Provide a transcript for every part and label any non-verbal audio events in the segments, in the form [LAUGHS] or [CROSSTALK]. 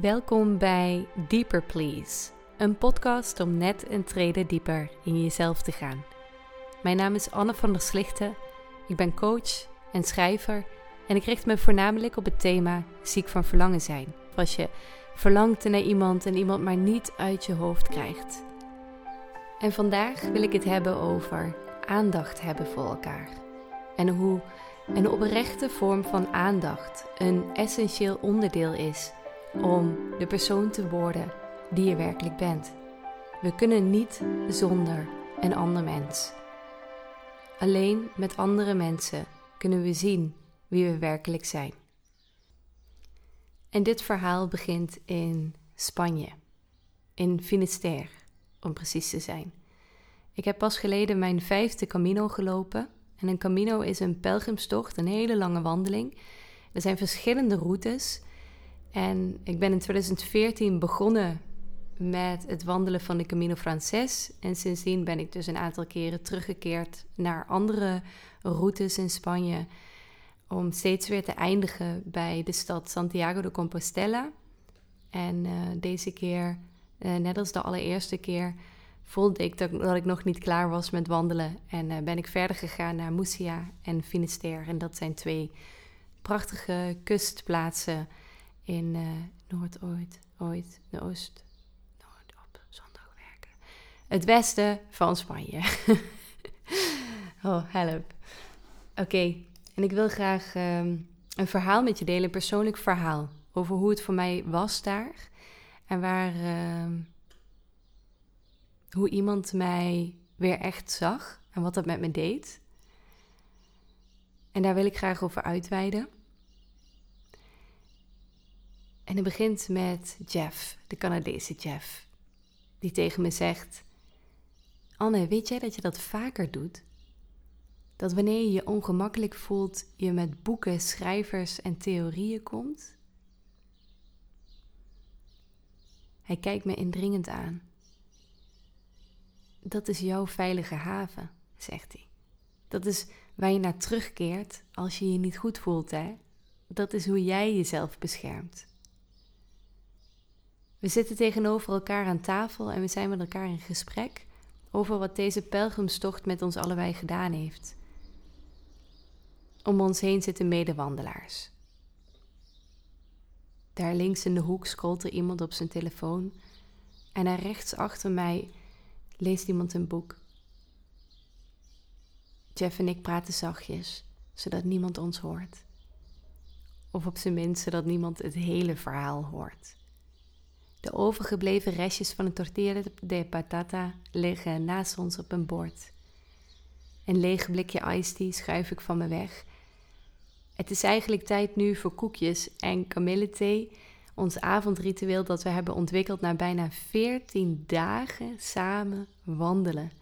Welkom bij Deeper Please, een podcast om net een trede dieper in jezelf te gaan. Mijn naam is Anne van der Slichten, ik ben coach en schrijver en ik richt me voornamelijk op het thema ziek van verlangen zijn. Als je verlangt naar iemand en iemand maar niet uit je hoofd krijgt. En vandaag wil ik het hebben over aandacht hebben voor elkaar. En hoe een oprechte vorm van aandacht een essentieel onderdeel is om de persoon te worden die je werkelijk bent. We kunnen niet zonder een ander mens. Alleen met andere mensen kunnen we zien wie we werkelijk zijn. En dit verhaal begint in Spanje, in Finisterre, om precies te zijn. Ik heb pas geleden mijn vijfde Camino gelopen. En een Camino is een pelgrimstocht, een hele lange wandeling. Er zijn verschillende routes. En ik ben in 2014 begonnen met het wandelen van de Camino Frances. En sindsdien ben ik dus een aantal keren teruggekeerd naar andere routes in Spanje. Om steeds weer te eindigen bij de stad Santiago de Compostela. En uh, deze keer, uh, net als de allereerste keer, voelde ik dat, ik nog niet klaar was met wandelen. En uh, ben ik verder gegaan naar Murcia en Finisterre. En dat zijn twee prachtige kustplaatsen in uh, Noord-Ooit, ooit, de Oost, Noord op zondag werken. Het westen van Spanje. [LAUGHS] oh, help. Oké, en ik wil graag um, een verhaal met je delen, een persoonlijk verhaal over hoe het voor mij was daar en waar, uh, hoe iemand mij weer echt zag en wat dat met me deed. En daar wil ik graag over uitweiden. En het begint met Jeff, de Canadese Jeff, die tegen me zegt: Anne, weet jij dat je dat vaker doet? Dat wanneer je je ongemakkelijk voelt, je met boeken, schrijvers en theorieën komt? Hij kijkt me indringend aan. Dat is jouw veilige haven, zegt hij. Dat is waar je naar terugkeert als je je niet goed voelt, hè? Dat is hoe jij jezelf beschermt. We zitten tegenover elkaar aan tafel en we zijn met elkaar in gesprek over wat deze pelgrimstocht met ons allebei gedaan heeft. Om ons heen zitten medewandelaars. Daar links in de hoek scrolt er iemand op zijn telefoon en daar rechts achter mij leest iemand een boek. Jeff en ik praten zachtjes, zodat niemand ons hoort. Of op zijn minst zodat niemand het hele verhaal hoort. De overgebleven restjes van een tortilla de patata liggen naast ons op een bord. Een leeg blikje iced tea schuif ik van me weg. Het is eigenlijk tijd nu voor koekjes en kamillethee, ons avondritueel dat we hebben ontwikkeld na bijna 14 dagen samen wandelen.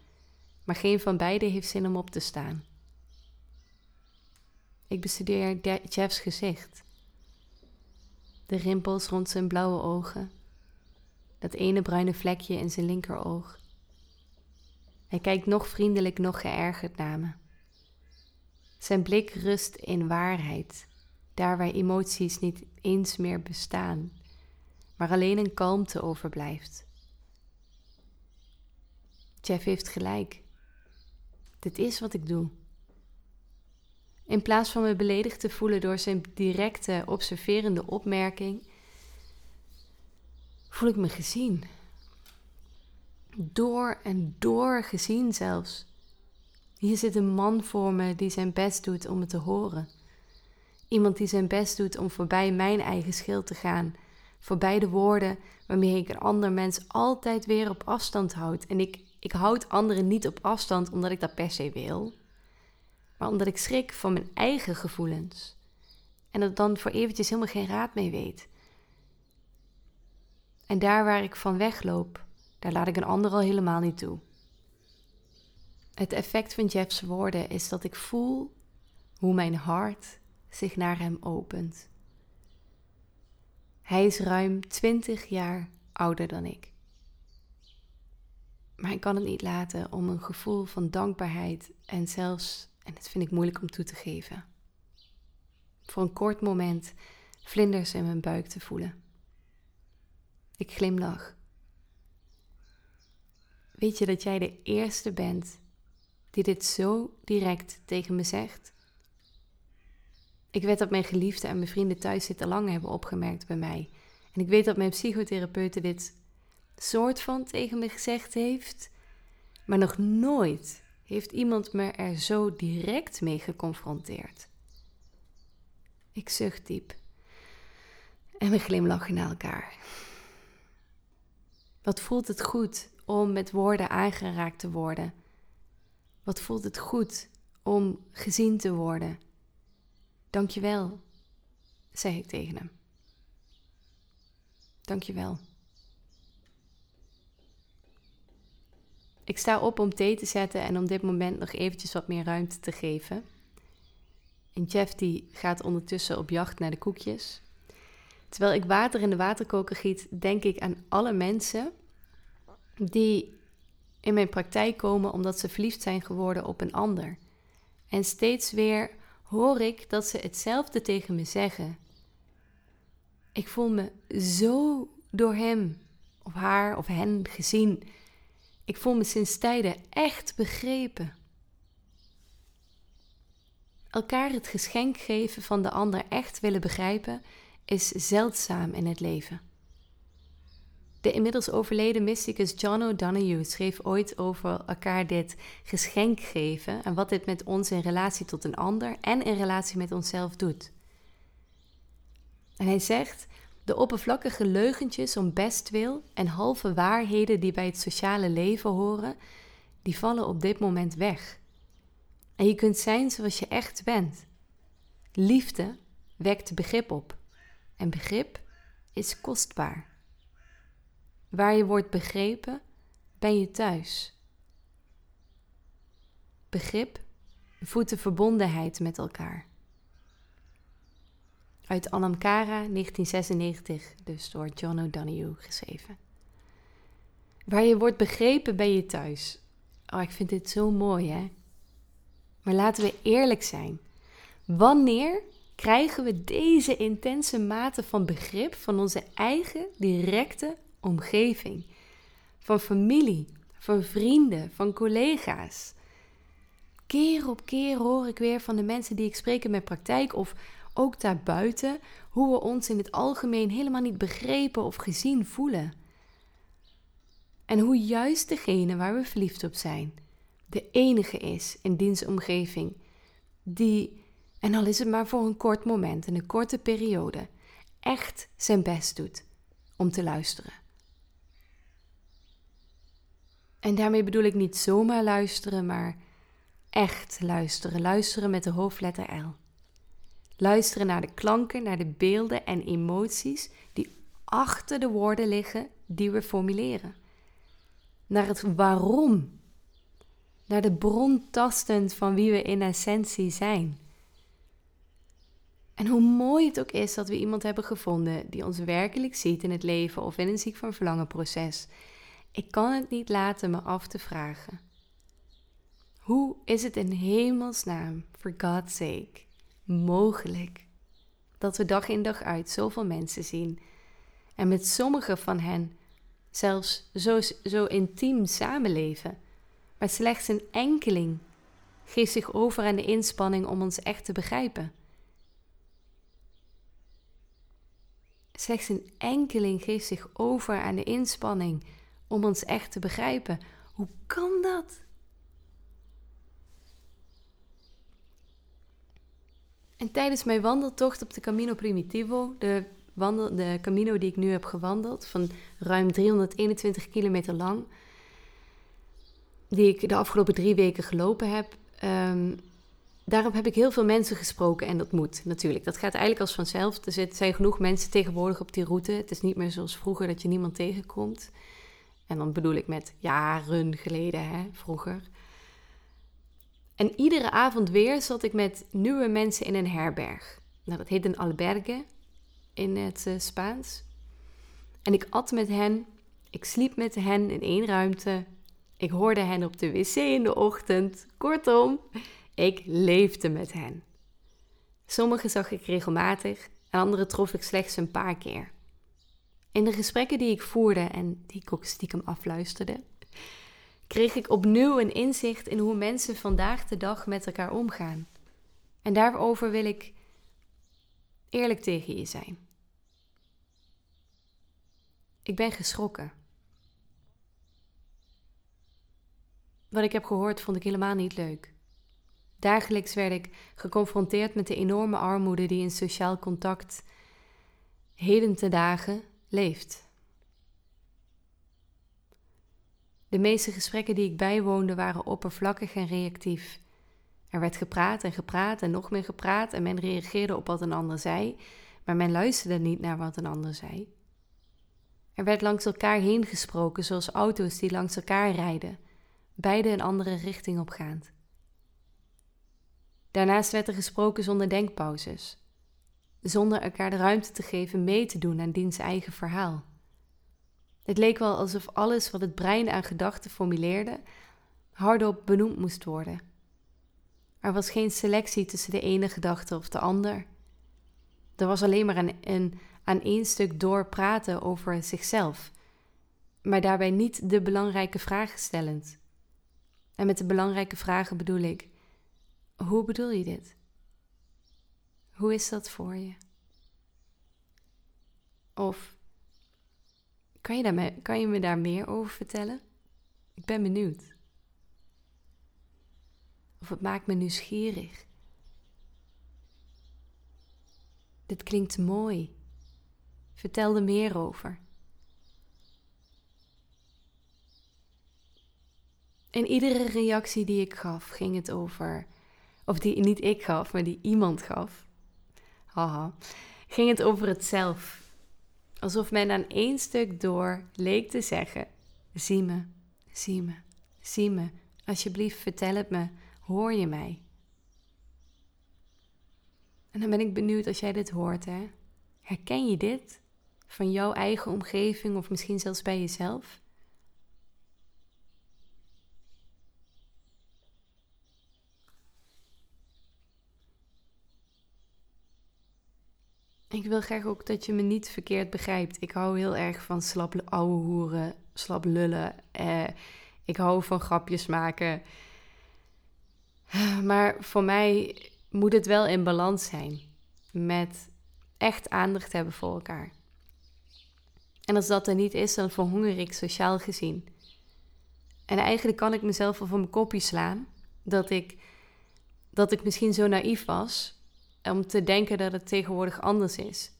Maar geen van beiden heeft zin om op te staan. Ik bestudeer Jeff's gezicht. De rimpels rond zijn blauwe ogen, dat ene bruine vlekje in zijn linkeroog. Hij kijkt nog vriendelijk, nog geërgerd naar me. Zijn blik rust in waarheid, daar waar emoties niet eens meer bestaan, maar alleen een kalmte overblijft. Jeff heeft gelijk. Dit is wat ik doe. In plaats van me beledigd te voelen door zijn directe, observerende opmerking, voel ik me gezien. Door en door gezien zelfs. Hier zit een man voor me die zijn best doet om het te horen. Iemand die zijn best doet om voorbij mijn eigen schild te gaan. Voorbij de woorden waarmee ik een ander mens altijd weer op afstand houd. En ik, ik houd anderen niet op afstand omdat ik dat per se wil, maar omdat ik schrik van mijn eigen gevoelens. En dat dan voor eventjes helemaal geen raad mee weet. En daar waar ik van wegloop, daar laat ik een ander al helemaal niet toe. Het effect van Jeff's woorden is dat ik voel hoe mijn hart zich naar hem opent. Hij is ruim twintig jaar ouder dan ik. Maar ik kan het niet laten om een gevoel van dankbaarheid en zelfs, en dat vind ik moeilijk om toe te geven, voor een kort moment vlinders in mijn buik te voelen. Ik glimlach. Weet je dat jij de eerste bent die dit zo direct tegen me zegt? Ik weet dat mijn geliefde en mijn vrienden thuis dit lang hebben opgemerkt bij mij. En ik weet dat mijn psychotherapeute dit soort van tegen me gezegd heeft. Maar nog nooit heeft iemand me er zo direct mee geconfronteerd. Ik zucht diep. En we glimlachen naar elkaar. Wat voelt het goed om met woorden aangeraakt te worden? Wat voelt het goed om gezien te worden? Dankjewel, zei ik tegen hem. Dankjewel. Ik sta op om thee te zetten en om dit moment nog eventjes wat meer ruimte te geven. En Jeff gaat ondertussen op jacht naar de koekjes. Terwijl ik water in de waterkoker giet, denk ik aan alle mensen die in mijn praktijk komen omdat ze verliefd zijn geworden op een ander. En steeds weer hoor ik dat ze hetzelfde tegen me zeggen. Ik voel me zo door hem of haar of hen gezien. Ik voel me sinds tijden echt begrepen. Elkaar het geschenk geven van de ander echt willen begrijpen is zeldzaam in het leven. De inmiddels overleden mysticus John O'Donoghue schreef ooit over elkaar dit geschenk geven en wat dit met ons in relatie tot een ander en in relatie met onszelf doet. En hij zegt: de oppervlakkige leugentjes om bestwil en halve waarheden die bij het sociale leven horen, die vallen op dit moment weg. En je kunt zijn zoals je echt bent. Liefde wekt begrip op. En begrip is kostbaar. Waar je wordt begrepen, ben je thuis. Begrip voedt de verbondenheid met elkaar. Uit Anamkara 1996, dus door John O'Donoghue geschreven. Waar je wordt begrepen, ben je thuis. Oh, ik vind dit zo mooi, hè? Maar laten we eerlijk zijn. Wanneer krijgen we deze intense mate van begrip van onze eigen directe omgeving? Van familie, van vrienden, van collega's? Keer op keer hoor ik weer van de mensen die ik spreek in mijn praktijk of ook daarbuiten, hoe we ons in het algemeen helemaal niet begrepen of gezien voelen. En hoe juist degene waar we verliefd op zijn, de enige is in diens omgeving die, en al is het maar voor een kort moment, in een korte periode, echt zijn best doet om te luisteren. En daarmee bedoel ik niet zomaar luisteren, maar echt luisteren. Luisteren met de hoofdletter L. Luisteren naar de klanken, naar de beelden en emoties die achter de woorden liggen die we formuleren. Naar het waarom. Naar de bron tastend van wie we in essentie zijn. En hoe mooi het ook is dat we iemand hebben gevonden die ons werkelijk ziet in het leven of in een ziek van verlangen proces. Ik kan het niet laten me af te vragen. Hoe is het in hemelsnaam, for God's sake, mogelijk dat we dag in dag uit zoveel mensen zien en met sommige van hen zelfs zo, zo intiem samenleven, maar slechts een enkeling geeft zich over aan de inspanning om ons echt te begrijpen. Slechts een enkeling geeft zich over aan de inspanning om ons echt te begrijpen. Hoe kan dat? En tijdens mijn wandeltocht op de Camino Primitivo, de, wandel, de Camino die ik nu heb gewandeld, van ruim 321 kilometer lang, die ik de afgelopen drie weken gelopen heb, um, daarop heb ik heel veel mensen gesproken en dat moet natuurlijk. Dat gaat eigenlijk als vanzelf. Er zijn genoeg mensen tegenwoordig op die route. Het is niet meer zoals vroeger dat je niemand tegenkomt. En dan bedoel ik met jaren geleden, hè, vroeger. En iedere avond weer zat ik met nieuwe mensen in een herberg. Nou, dat heet een albergue in het uh, Spaans. En ik at met hen, ik sliep met hen in één ruimte. Ik hoorde hen op de wc in de ochtend. Kortom, ik leefde met hen. Sommige zag ik regelmatig en andere trof ik slechts een paar keer. In de gesprekken die ik voerde en die ik ook stiekem afluisterde, kreeg ik opnieuw een inzicht in hoe mensen vandaag de dag met elkaar omgaan. En daarover wil ik eerlijk tegen je zijn. Ik ben geschrokken. Wat ik heb gehoord vond ik helemaal niet leuk. Dagelijks werd ik geconfronteerd met de enorme armoede die in sociaal contact heden te dagen leeft. De meeste gesprekken die ik bijwoonde waren oppervlakkig en reactief. Er werd gepraat en gepraat en nog meer gepraat en men reageerde op wat een ander zei, maar men luisterde niet naar wat een ander zei. Er werd langs elkaar heen gesproken, zoals auto's die langs elkaar rijden, beide een andere richting opgaand. Daarnaast werd er gesproken zonder denkpauzes, zonder elkaar de ruimte te geven mee te doen aan diens eigen verhaal. Het leek wel alsof alles wat het brein aan gedachten formuleerde, hardop benoemd moest worden. Er was geen selectie tussen de ene gedachte of de ander. Er was alleen maar een, een aan één stuk door praten over zichzelf, maar daarbij niet de belangrijke vragen stellend. En met de belangrijke vragen bedoel ik: hoe bedoel je dit? Hoe is dat voor je? Of kan je, kan je me daar meer over vertellen? Ik ben benieuwd. Of het maakt me nieuwsgierig. Dit klinkt mooi. Vertel er meer over. In iedere reactie die ik gaf, ging het over, of die niet ik gaf, maar die iemand gaf, haha, ging het over het zelf. Alsof men aan één stuk door leek te zeggen: Zie me, zie me, zie me, alsjeblieft vertel het me, hoor je mij? En dan ben ik benieuwd als jij dit hoort, hè? Herken je dit van jouw eigen omgeving of misschien zelfs bij jezelf? Ik wil graag ook dat je me niet verkeerd begrijpt. Ik hou heel erg van slap ouwe hoeren, slap lullen. Eh, ik hou van grapjes maken. [SIGHS] Maar voor mij moet het wel in balans zijn. Met echt aandacht hebben voor elkaar. En als dat er niet is, dan verhonger ik sociaal gezien. En eigenlijk kan ik mezelf wel van mijn kopje slaan dat ik, dat ik misschien zo naïef was om te denken dat het tegenwoordig anders is.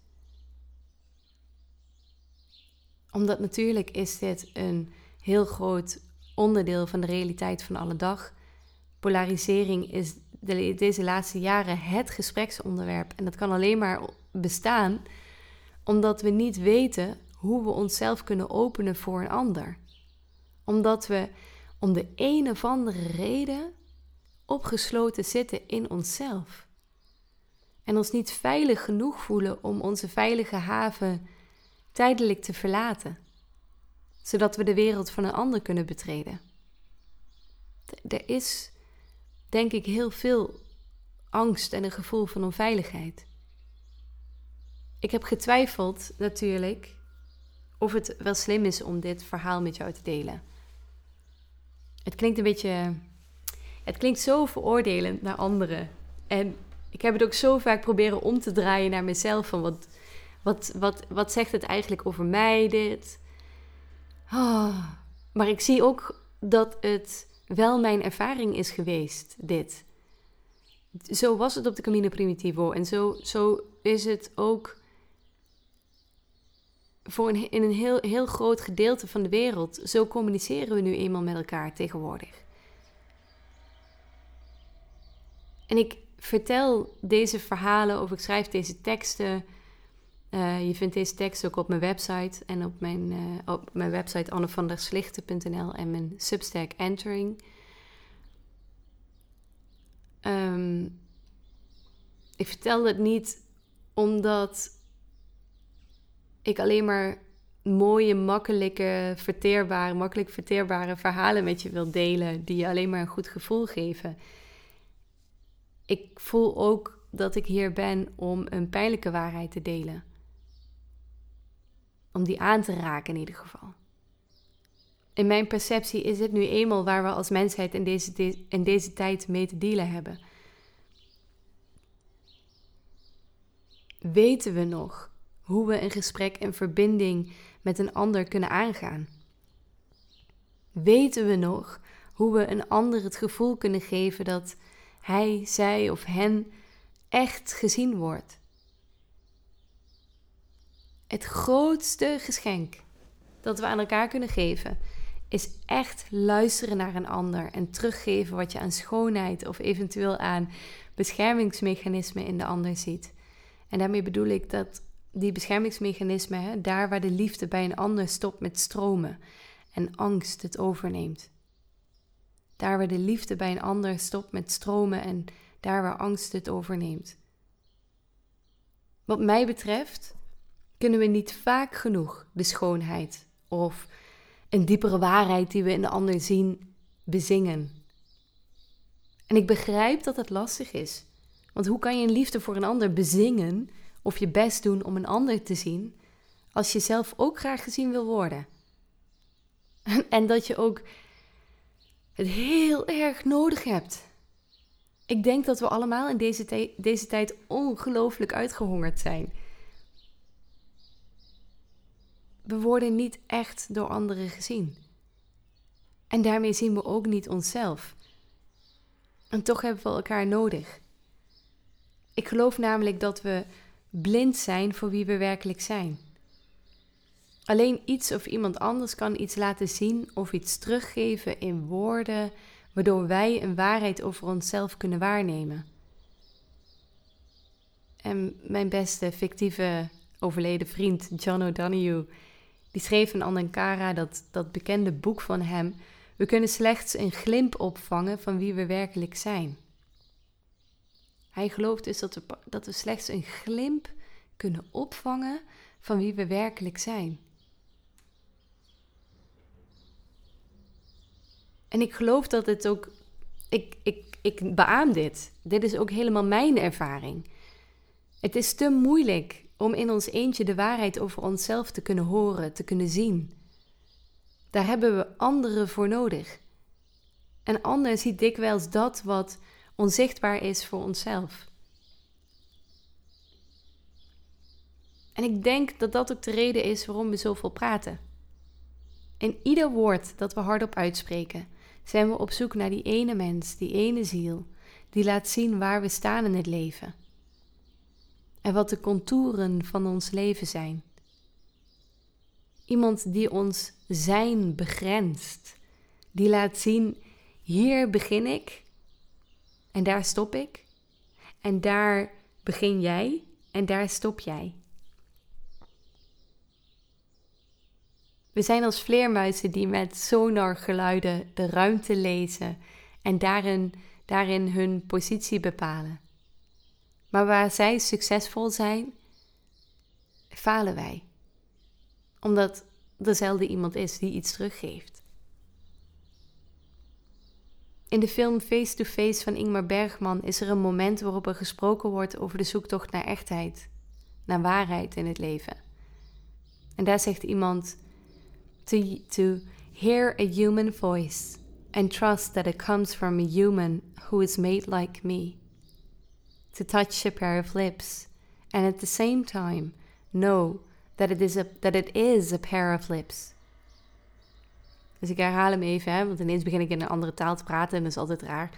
Omdat natuurlijk is dit een heel groot onderdeel van de realiteit van alle dag. Polarisering is de, deze laatste jaren het gespreksonderwerp. En dat kan alleen maar bestaan omdat we niet weten hoe we onszelf kunnen openen voor een ander. Omdat we om de een of andere reden opgesloten zitten in onszelf en ons niet veilig genoeg voelen om onze veilige haven tijdelijk te verlaten, zodat we de wereld van een ander kunnen betreden. Er is, denk ik, heel veel angst en een gevoel van onveiligheid. Ik heb getwijfeld natuurlijk of het wel slim is om dit verhaal met jou te delen. Het klinkt een beetje. Het klinkt zo veroordelend naar anderen. En ik heb het ook zo vaak proberen om te draaien naar mezelf. Van wat, wat, wat, wat zegt het eigenlijk over mij, dit? Oh, maar ik zie ook dat het wel mijn ervaring is geweest, dit. Zo was het op de Camino Primitivo. En zo, zo is het ook voor een, in een heel, heel groot gedeelte van de wereld. Zo communiceren we nu eenmaal met elkaar tegenwoordig. En ik, vertel deze verhalen of ik schrijf deze teksten. Uh, je vindt deze tekst ook op mijn website en op mijn, uh, op mijn website annevanderslichten.nl en mijn Substack Entering. Um, ik vertel het niet omdat ik alleen maar mooie, makkelijke, verteerbare, makkelijk verteerbare verhalen met je wil delen die je alleen maar een goed gevoel geven ik voel ook dat ik hier ben om een pijnlijke waarheid te delen. Om die aan te raken in ieder geval. In mijn perceptie is het nu eenmaal waar we als mensheid in deze, in deze tijd mee te dealen hebben. Weten we nog hoe we een gesprek en verbinding met een ander kunnen aangaan? Weten we nog hoe we een ander het gevoel kunnen geven dat hij, zij of hen echt gezien wordt? Het grootste geschenk dat we aan elkaar kunnen geven is echt luisteren naar een ander en teruggeven wat je aan schoonheid of eventueel aan beschermingsmechanismen in de ander ziet. En daarmee bedoel ik dat die beschermingsmechanismen, daar waar de liefde bij een ander stopt met stromen en angst het overneemt. Daar waar de liefde bij een ander stopt met stromen en daar waar angst het overneemt. Wat mij betreft kunnen we niet vaak genoeg de schoonheid of een diepere waarheid die we in de ander zien bezingen. En ik begrijp dat het lastig is. Want hoe kan je een liefde voor een ander bezingen of je best doen om een ander te zien, als je zelf ook graag gezien wil worden? [LAUGHS] En dat je ook het heel erg nodig hebt. Ik denk dat we allemaal in deze, deze tijd ongelooflijk uitgehongerd zijn. We worden niet echt door anderen gezien. En daarmee zien we ook niet onszelf. En toch hebben we elkaar nodig. Ik geloof namelijk dat we blind zijn voor wie we werkelijk zijn. Alleen iets of iemand anders kan iets laten zien of iets teruggeven in woorden, waardoor wij een waarheid over onszelf kunnen waarnemen. En mijn beste fictieve overleden vriend John O'Donoghue, die schreef in Andankara dat, dat bekende boek van hem. We kunnen slechts een glimp opvangen van wie we werkelijk zijn. Hij gelooft dus dat we, dat we slechts een glimp kunnen opvangen van wie we werkelijk zijn. En ik geloof dat het ook. Ik, ik, ik beaam dit. Dit is ook helemaal mijn ervaring. Het is te moeilijk om in ons eentje de waarheid over onszelf te kunnen horen, te kunnen zien. Daar hebben we anderen voor nodig. En ander ziet dikwijls dat wat onzichtbaar is voor onszelf. En ik denk dat dat ook de reden is waarom we zoveel praten. In ieder woord dat we hardop uitspreken, zijn we op zoek naar die ene mens, die ene ziel, die laat zien waar we staan in het leven. En wat de contouren van ons leven zijn. Iemand die ons zijn begrenst, die laat zien: hier begin ik en daar stop ik. En daar begin jij en daar stop jij. We zijn als vleermuizen die met sonargeluiden de ruimte lezen en daarin, daarin hun positie bepalen. Maar waar zij succesvol zijn, falen wij. Omdat er zelden iemand is die iets teruggeeft. In de film Face to Face van Ingmar Bergman is er een moment waarop er gesproken wordt over de zoektocht naar echtheid, naar waarheid in het leven. En daar zegt iemand: to, to hear a human voice and trust that it comes from a human who is made like me, to touch a pair of lips and at the same time know that it is a, that it is a pair of lips Dus ik herhaal hem even, hè, want ineens begin ik in een andere taal te praten en dat is altijd raar.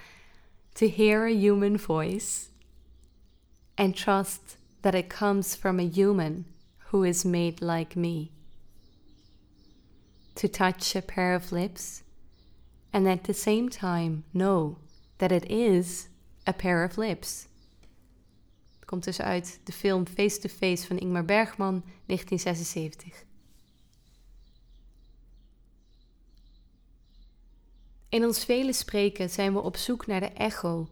To hear a human voice and trust that it comes from a human who is made like me. To touch a pair of lips and at the same time know that it is a pair of lips. Komt dus uit de film Face to Face van Ingmar Bergman, 1976. In ons vele spreken zijn we op zoek naar de echo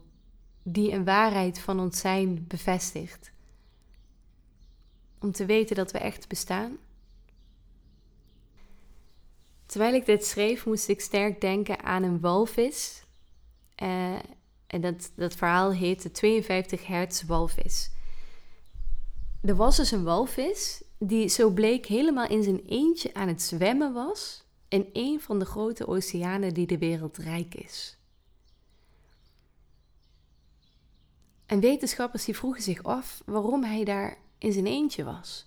die een waarheid van ons zijn bevestigt. Om te weten dat we echt bestaan. Terwijl ik dit schreef, moest ik sterk denken aan een walvis. Uh, en dat, dat verhaal heet de 52 hertz walvis. Er was dus een walvis die zo bleek helemaal in zijn eentje aan het zwemmen was in een van de grote oceanen die de wereld rijk is. En wetenschappers die vroegen zich af waarom hij daar in zijn eentje was.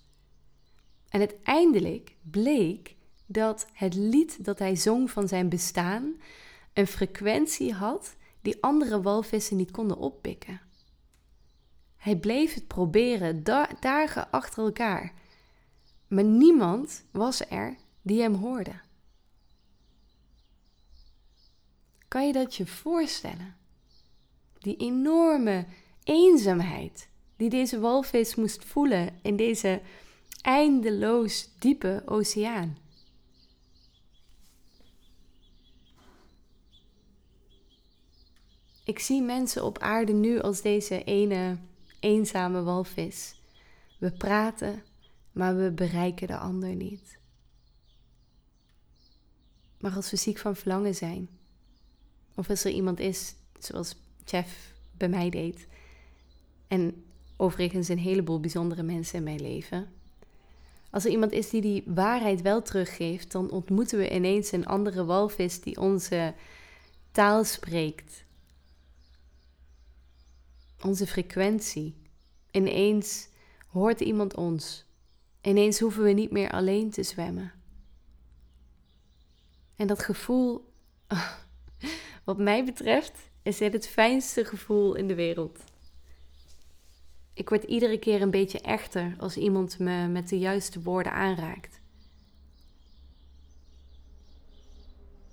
En uiteindelijk bleek dat het lied dat hij zong van zijn bestaan een frequentie had die andere walvissen niet konden oppikken. Hij bleef het proberen, dagen achter elkaar. Maar niemand was er die hem hoorde. Kan je dat je voorstellen? Die enorme eenzaamheid die deze walvis moest voelen in deze eindeloos diepe oceaan. Ik zie mensen op aarde nu als deze ene eenzame walvis. We praten, maar we bereiken de ander niet. Maar als we ziek van verlangen zijn, of als er iemand is, zoals Jeff bij mij deed, en overigens een heleboel bijzondere mensen in mijn leven. Als er iemand is die die waarheid wel teruggeeft, dan ontmoeten we ineens een andere walvis die onze taal spreekt. Onze frequentie. Ineens hoort iemand ons. Ineens hoeven we niet meer alleen te zwemmen. En dat gevoel, [LAUGHS] wat mij betreft, is dit het fijnste gevoel in de wereld. Ik word iedere keer een beetje echter als iemand me met de juiste woorden aanraakt.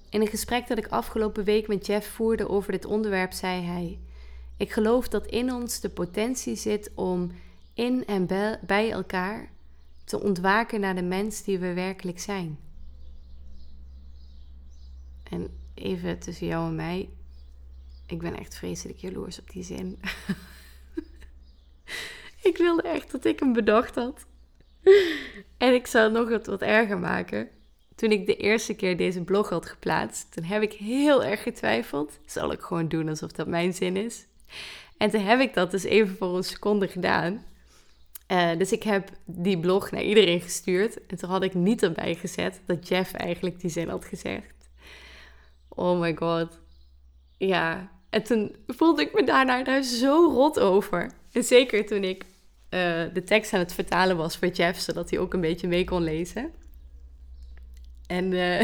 In een gesprek dat ik afgelopen week met Jeff voerde over dit onderwerp, zei hij: Ik geloof dat in ons de potentie zit om in en bij elkaar te ontwaken naar de mens die we werkelijk zijn. En even tussen jou en mij, ik ben echt vreselijk jaloers op die zin. [LAUGHS] ik wilde echt dat ik hem bedacht had. En ik zou het nog wat, wat erger maken. Toen ik de eerste keer deze blog had geplaatst, toen heb ik heel erg getwijfeld. Zal ik gewoon doen alsof dat mijn zin is? En toen heb ik dat dus even voor een seconde gedaan. Uh, dus ik heb die blog naar iedereen gestuurd. En toen had ik niet erbij gezet dat Jeff eigenlijk die zin had gezegd. Oh my god. Ja. En toen voelde ik me daarna daar zo rot over. En zeker toen ik uh, de tekst aan het vertalen was voor Jeff, zodat hij ook een beetje mee kon lezen. En uh,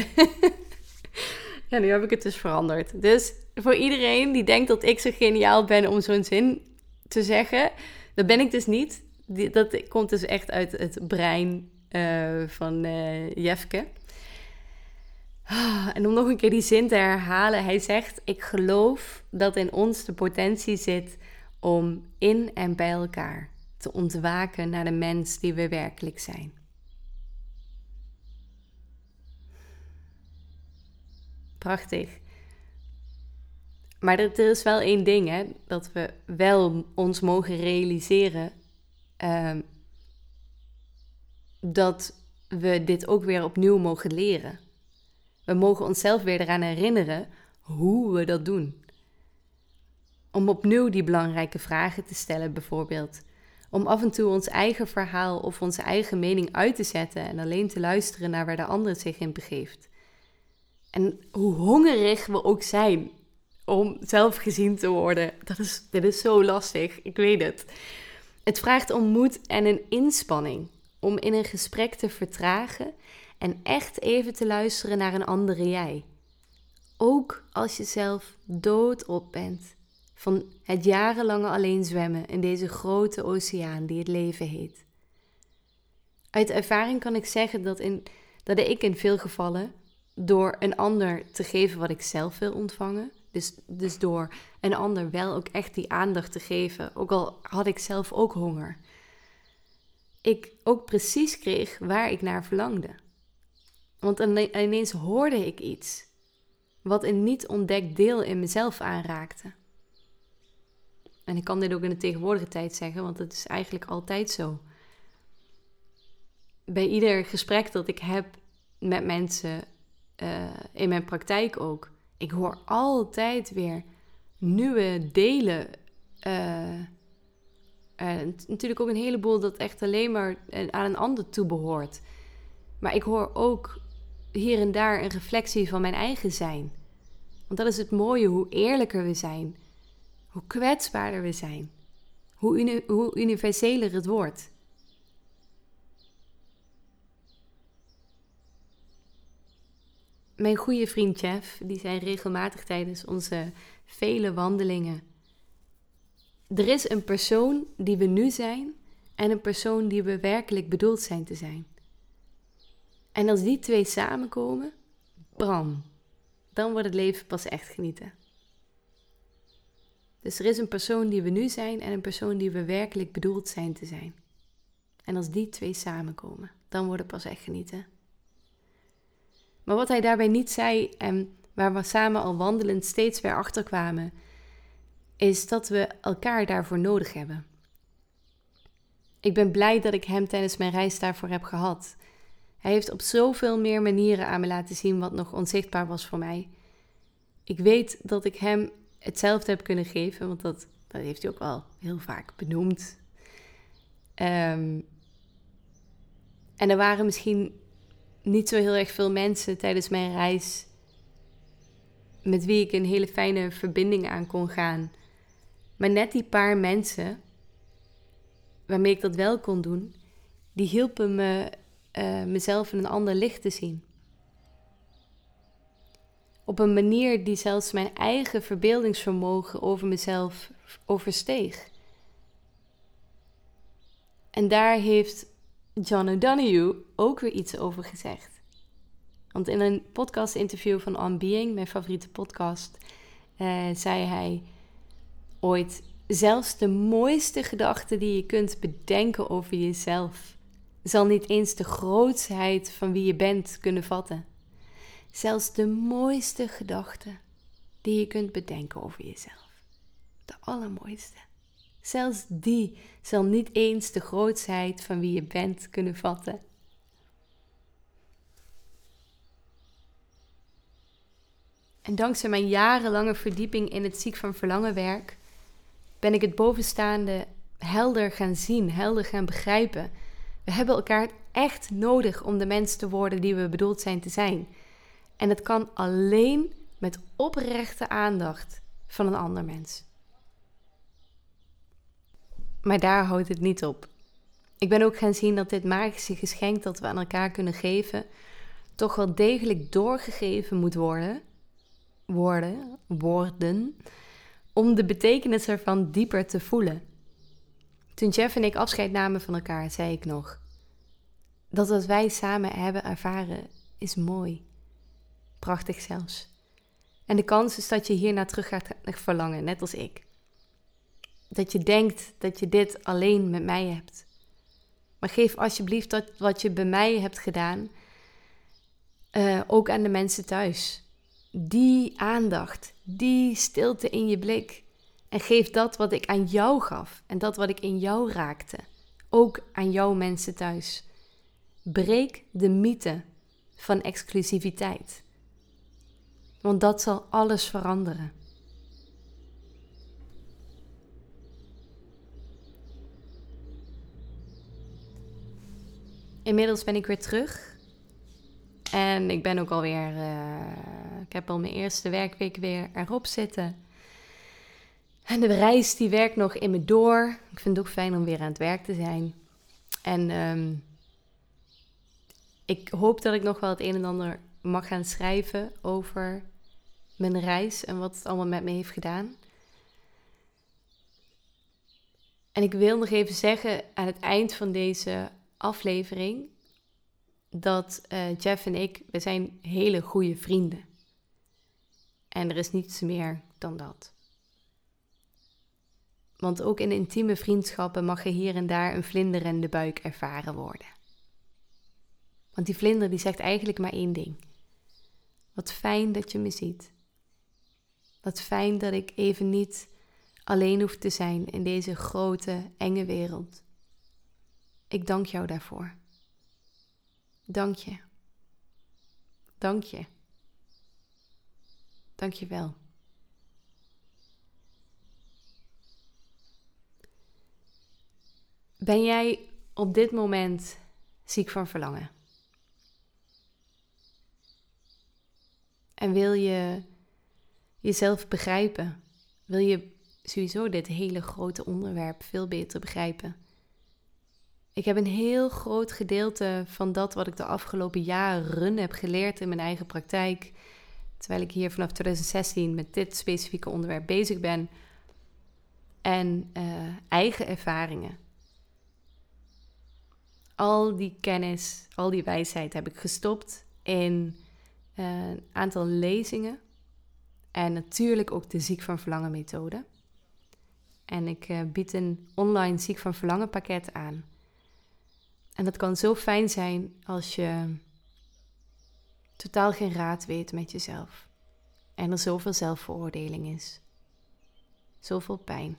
[LAUGHS] ja, nu heb ik het dus veranderd. Dus voor iedereen die denkt dat ik zo geniaal ben om zo'n zin te zeggen, dat ben ik dus niet. dat komt dus echt uit het brein uh, van Jefke. Ah, en om nog een keer die zin te herhalen, hij zegt: Ik geloof dat in ons de potentie zit om in en bij elkaar te ontwaken naar de mens die we werkelijk zijn. Prachtig. Maar er, is wel één ding, hè, dat we wel ons mogen realiseren uh, dat we dit ook weer opnieuw mogen leren. We mogen onszelf weer eraan herinneren hoe we dat doen. Om opnieuw die belangrijke vragen te stellen, bijvoorbeeld om af en toe ons eigen verhaal of onze eigen mening uit te zetten en alleen te luisteren naar waar de ander zich in begeeft. En hoe hongerig we ook zijn om zelf gezien te worden, dat is, dit is zo lastig, ik weet het. Het vraagt om moed en een inspanning om in een gesprek te vertragen en echt even te luisteren naar een andere jij. Ook als je zelf doodop bent van het jarenlange alleen zwemmen in deze grote oceaan die het leven heet. Uit ervaring kan ik zeggen dat, in, dat ik in veel gevallen door een ander te geven wat ik zelf wil ontvangen, dus, dus door een ander wel ook echt die aandacht te geven, ook al had ik zelf ook honger, ik ook precies kreeg waar ik naar verlangde. Want ineens hoorde ik iets wat een niet ontdekt deel in mezelf aanraakte. En ik kan dit ook in de tegenwoordige tijd zeggen, want het is eigenlijk altijd zo. Bij ieder gesprek dat ik heb met mensen, uh, in mijn praktijk ook, ik hoor altijd weer nieuwe delen uh, natuurlijk ook een heleboel dat echt alleen maar aan een ander toebehoort. Maar ik hoor ook hier en daar een reflectie van mijn eigen zijn. Want dat is het mooie, hoe eerlijker we zijn, hoe kwetsbaarder we zijn, hoe, hoe universeler het wordt. Mijn goede vriend Jeff, die zei regelmatig tijdens onze vele wandelingen: Er is een persoon die we nu zijn en een persoon die we werkelijk bedoeld zijn te zijn. En als die twee samenkomen, bram, dan wordt het leven pas echt genieten. Dus er is een persoon die we nu zijn en een persoon die we werkelijk bedoeld zijn te zijn. En als die twee samenkomen, dan wordt het pas echt genieten. Maar wat hij daarbij niet zei en waar we samen al wandelend steeds weer achter kwamen, is dat we elkaar daarvoor nodig hebben. Ik ben blij dat ik hem tijdens mijn reis daarvoor heb gehad. Hij heeft op zoveel meer manieren aan me laten zien wat nog onzichtbaar was voor mij. Ik weet dat ik hem hetzelfde heb kunnen geven, want dat, dat heeft hij ook wel heel vaak benoemd. Ehm, en er waren misschien niet zo heel erg veel mensen tijdens mijn reis met wie ik een hele fijne verbinding aan kon gaan. Maar net die paar mensen waarmee ik dat wel kon doen, die hielpen me uh, mezelf in een ander licht te zien. Op een manier die zelfs mijn eigen verbeeldingsvermogen over mezelf oversteeg. En daar heeft John O'Donoghue ook weer iets over gezegd. Want in een podcast-interview van On Being, mijn favoriete podcast, uh, zei hij ooit: Zelfs de mooiste gedachten die je kunt bedenken over jezelf zal niet eens de grootsheid van wie je bent kunnen vatten. Zelfs de mooiste gedachten die je kunt bedenken over jezelf, de allermooiste, zelfs die zal niet eens de grootsheid van wie je bent kunnen vatten. En dankzij mijn jarenlange verdieping in het ziek van verlangen werk, ben ik het bovenstaande helder gaan zien, helder gaan begrijpen we hebben elkaar echt nodig om de mens te worden die we bedoeld zijn te zijn. En het kan alleen met oprechte aandacht van een ander mens. Maar daar houdt het niet op. Ik ben ook gaan zien dat dit magische geschenk dat we aan elkaar kunnen geven, toch wel degelijk doorgegeven moet worden, worden, worden, om de betekenis ervan dieper te voelen. Toen Jeff en ik afscheid namen van elkaar, zei ik nog: Dat wat wij samen hebben ervaren is mooi. Prachtig zelfs. En de kans is dat je hiernaar terug gaat verlangen, net als ik. Dat je denkt dat je dit alleen met mij hebt. Maar geef alsjeblieft dat wat je bij mij hebt gedaan uh, ook aan de mensen thuis. Die aandacht, die stilte in je blik, en geef dat wat ik aan jou gaf en dat wat ik in jou raakte, ook aan jouw mensen thuis. Breek de mythe van exclusiviteit. Want dat zal alles veranderen. Inmiddels ben ik weer terug. En ik ben ook alweer. Uh, ik heb al mijn eerste werkweek weer erop zitten. En de reis die werkt nog in me door. Ik vind het ook fijn om weer aan het werk te zijn. En ehm, ik hoop dat ik nog wel het een en ander mag gaan schrijven over mijn reis en wat het allemaal met me heeft gedaan. En ik wil nog even zeggen aan het eind van deze aflevering dat uh, Jeff en ik, we zijn hele goede vrienden. En er is niets meer dan dat. Want ook in intieme vriendschappen mag er hier en daar een vlinder in de buik ervaren worden. Want die vlinder die zegt eigenlijk maar één ding. Wat fijn dat je me ziet. Wat fijn dat ik even niet alleen hoef te zijn in deze grote, enge wereld. Ik dank jou daarvoor. Dank je. Dank je. Dank je wel. Ben jij op dit moment ziek van verlangen? En wil je jezelf begrijpen? Wil je sowieso dit hele grote onderwerp veel beter begrijpen? Ik heb een heel groot gedeelte van dat wat ik de afgelopen jaren heb geleerd in mijn eigen praktijk, terwijl ik hier vanaf 2016 met dit specifieke onderwerp bezig ben, en uh, eigen ervaringen. Al die kennis, al die wijsheid heb ik gestopt in een aantal lezingen en natuurlijk ook de Ziek van Verlangen methode. En ik uh, bied een online Ziek van Verlangen pakket aan. En dat kan zo fijn zijn als je totaal geen raad weet met jezelf. En er zoveel zelfveroordeling is. Zoveel pijn.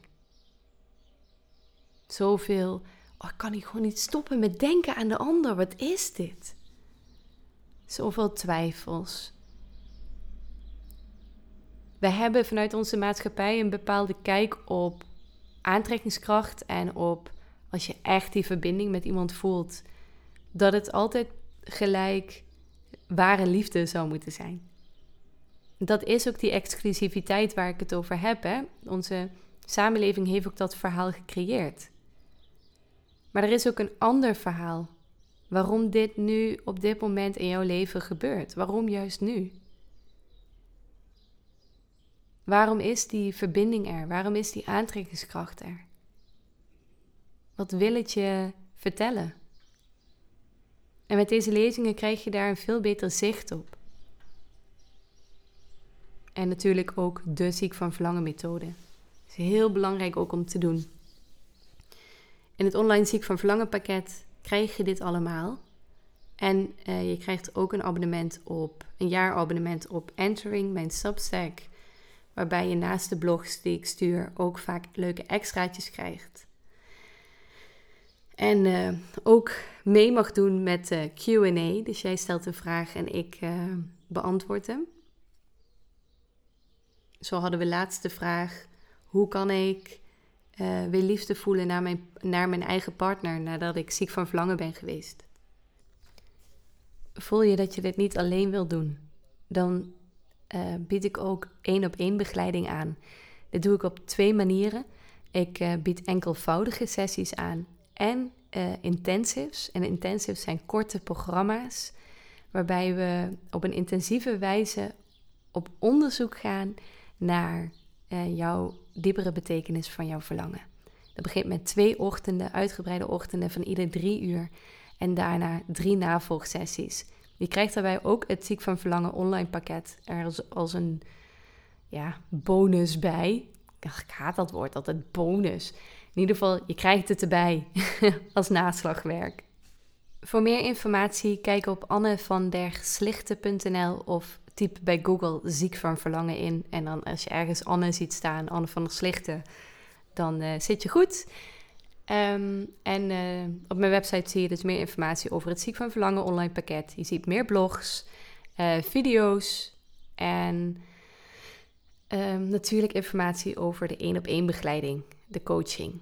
Zoveel, oh, ik kan niet gewoon niet stoppen met denken aan de ander. Wat is dit? Zoveel twijfels. We hebben vanuit onze maatschappij een bepaalde kijk op aantrekkingskracht en op als je echt die verbinding met iemand voelt, dat het altijd gelijk ware liefde zou moeten zijn. Dat is ook die exclusiviteit waar ik het over heb. Hè? Onze samenleving heeft ook dat verhaal gecreëerd. Maar er is ook een ander verhaal. Waarom dit nu op dit moment in jouw leven gebeurt. Waarom juist nu? Waarom is die verbinding er? Waarom is die aantrekkingskracht er? Wat wil het je vertellen? En met deze lezingen krijg je daar een veel beter zicht op. En natuurlijk ook de ziek van verlangen methode. is heel belangrijk ook om te doen. In het online ziek van verlangen pakket krijg je dit allemaal. En uh, je krijgt ook een abonnement op, een jaarabonnement op Entering, mijn Substack. Waarbij je naast de blogs die ik stuur ook vaak leuke extraatjes krijgt. En uh, ook mee mag doen met uh, QA. Dus jij stelt een vraag en ik beantwoord hem. Zo hadden we laatst de vraag: hoe kan ik weer liefde voelen naar mijn, naar mijn eigen partner nadat ik ziek van verlangen ben geweest. Voel je dat je dit niet alleen wil doen, dan bied ik ook één op één begeleiding aan. Dit doe ik op twee manieren. Ik bied enkelvoudige sessies aan en intensives. En intensives zijn korte programma's waarbij we op een intensieve wijze op onderzoek gaan naar jouw diepere betekenis van jouw verlangen. Dat begint met twee ochtenden, uitgebreide ochtenden van ieder drie uur. En daarna drie navolgsessies. Je krijgt daarbij ook het Ziek van Verlangen online pakket er als, als een ja, bonus bij. Ik haat dat woord, altijd bonus. In ieder geval, je krijgt het erbij [LAUGHS] als naslagwerk. Voor meer informatie kijk op annevanderslichten.nl of typ bij Google ziek van verlangen in. En dan als je ergens Anne ziet staan, Anne van der Slichten, dan uh, zit je goed. Um, en uh, op mijn website zie je dus meer informatie over het ziek van verlangen online pakket. Je ziet meer blogs, uh, video's en um, natuurlijk informatie over de één op één begeleiding, de coaching.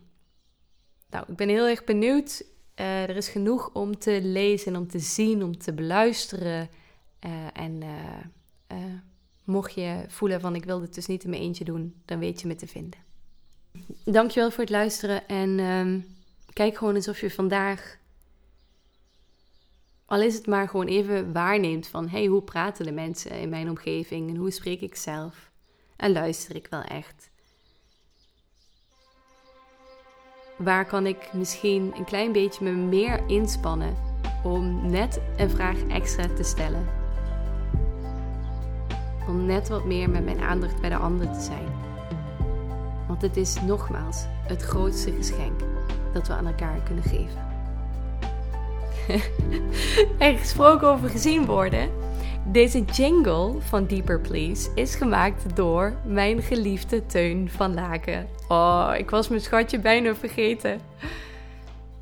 Nou, ik ben heel erg benieuwd. er is genoeg om te lezen, om te zien, om te beluisteren. en uh, mocht je voelen van ik wil dit dus niet in mijn eentje doen, dan weet je me te vinden. Dankjewel voor het luisteren en uh, kijk gewoon eens of je vandaag, al is het maar gewoon even waarneemt van hey, hoe praten de mensen in mijn omgeving en hoe spreek ik zelf en luister ik wel echt. Waar kan ik misschien een klein beetje me meer inspannen om net een vraag extra te stellen? om net wat meer met mijn aandacht bij de ander te zijn. Want het is nogmaals het grootste geschenk dat we aan elkaar kunnen geven. [LAUGHS] en gesproken over gezien worden. Deze jingle van Deeper Please is gemaakt door mijn geliefde Teun van Laken. Oh, ik was mijn schatje bijna vergeten.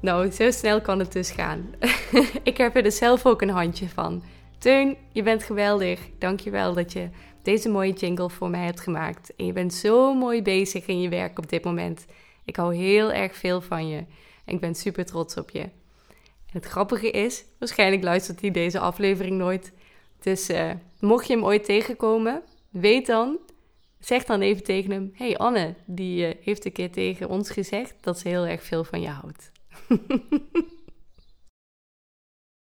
Nou, zo snel kan het dus gaan. [LAUGHS] ik heb er dus zelf ook een handje van. Teun, je bent geweldig. Dankjewel dat je deze mooie jingle voor mij hebt gemaakt. En je bent zo mooi bezig in je werk op dit moment. Ik hou heel erg veel van je. En ik ben super trots op je. En het grappige is, waarschijnlijk luistert hij deze aflevering nooit. Dus uh, mocht je hem ooit tegenkomen, weet dan, zeg dan even tegen hem: Hey Anne, die uh, heeft een keer tegen ons gezegd dat ze heel erg veel van je houdt. [LAUGHS]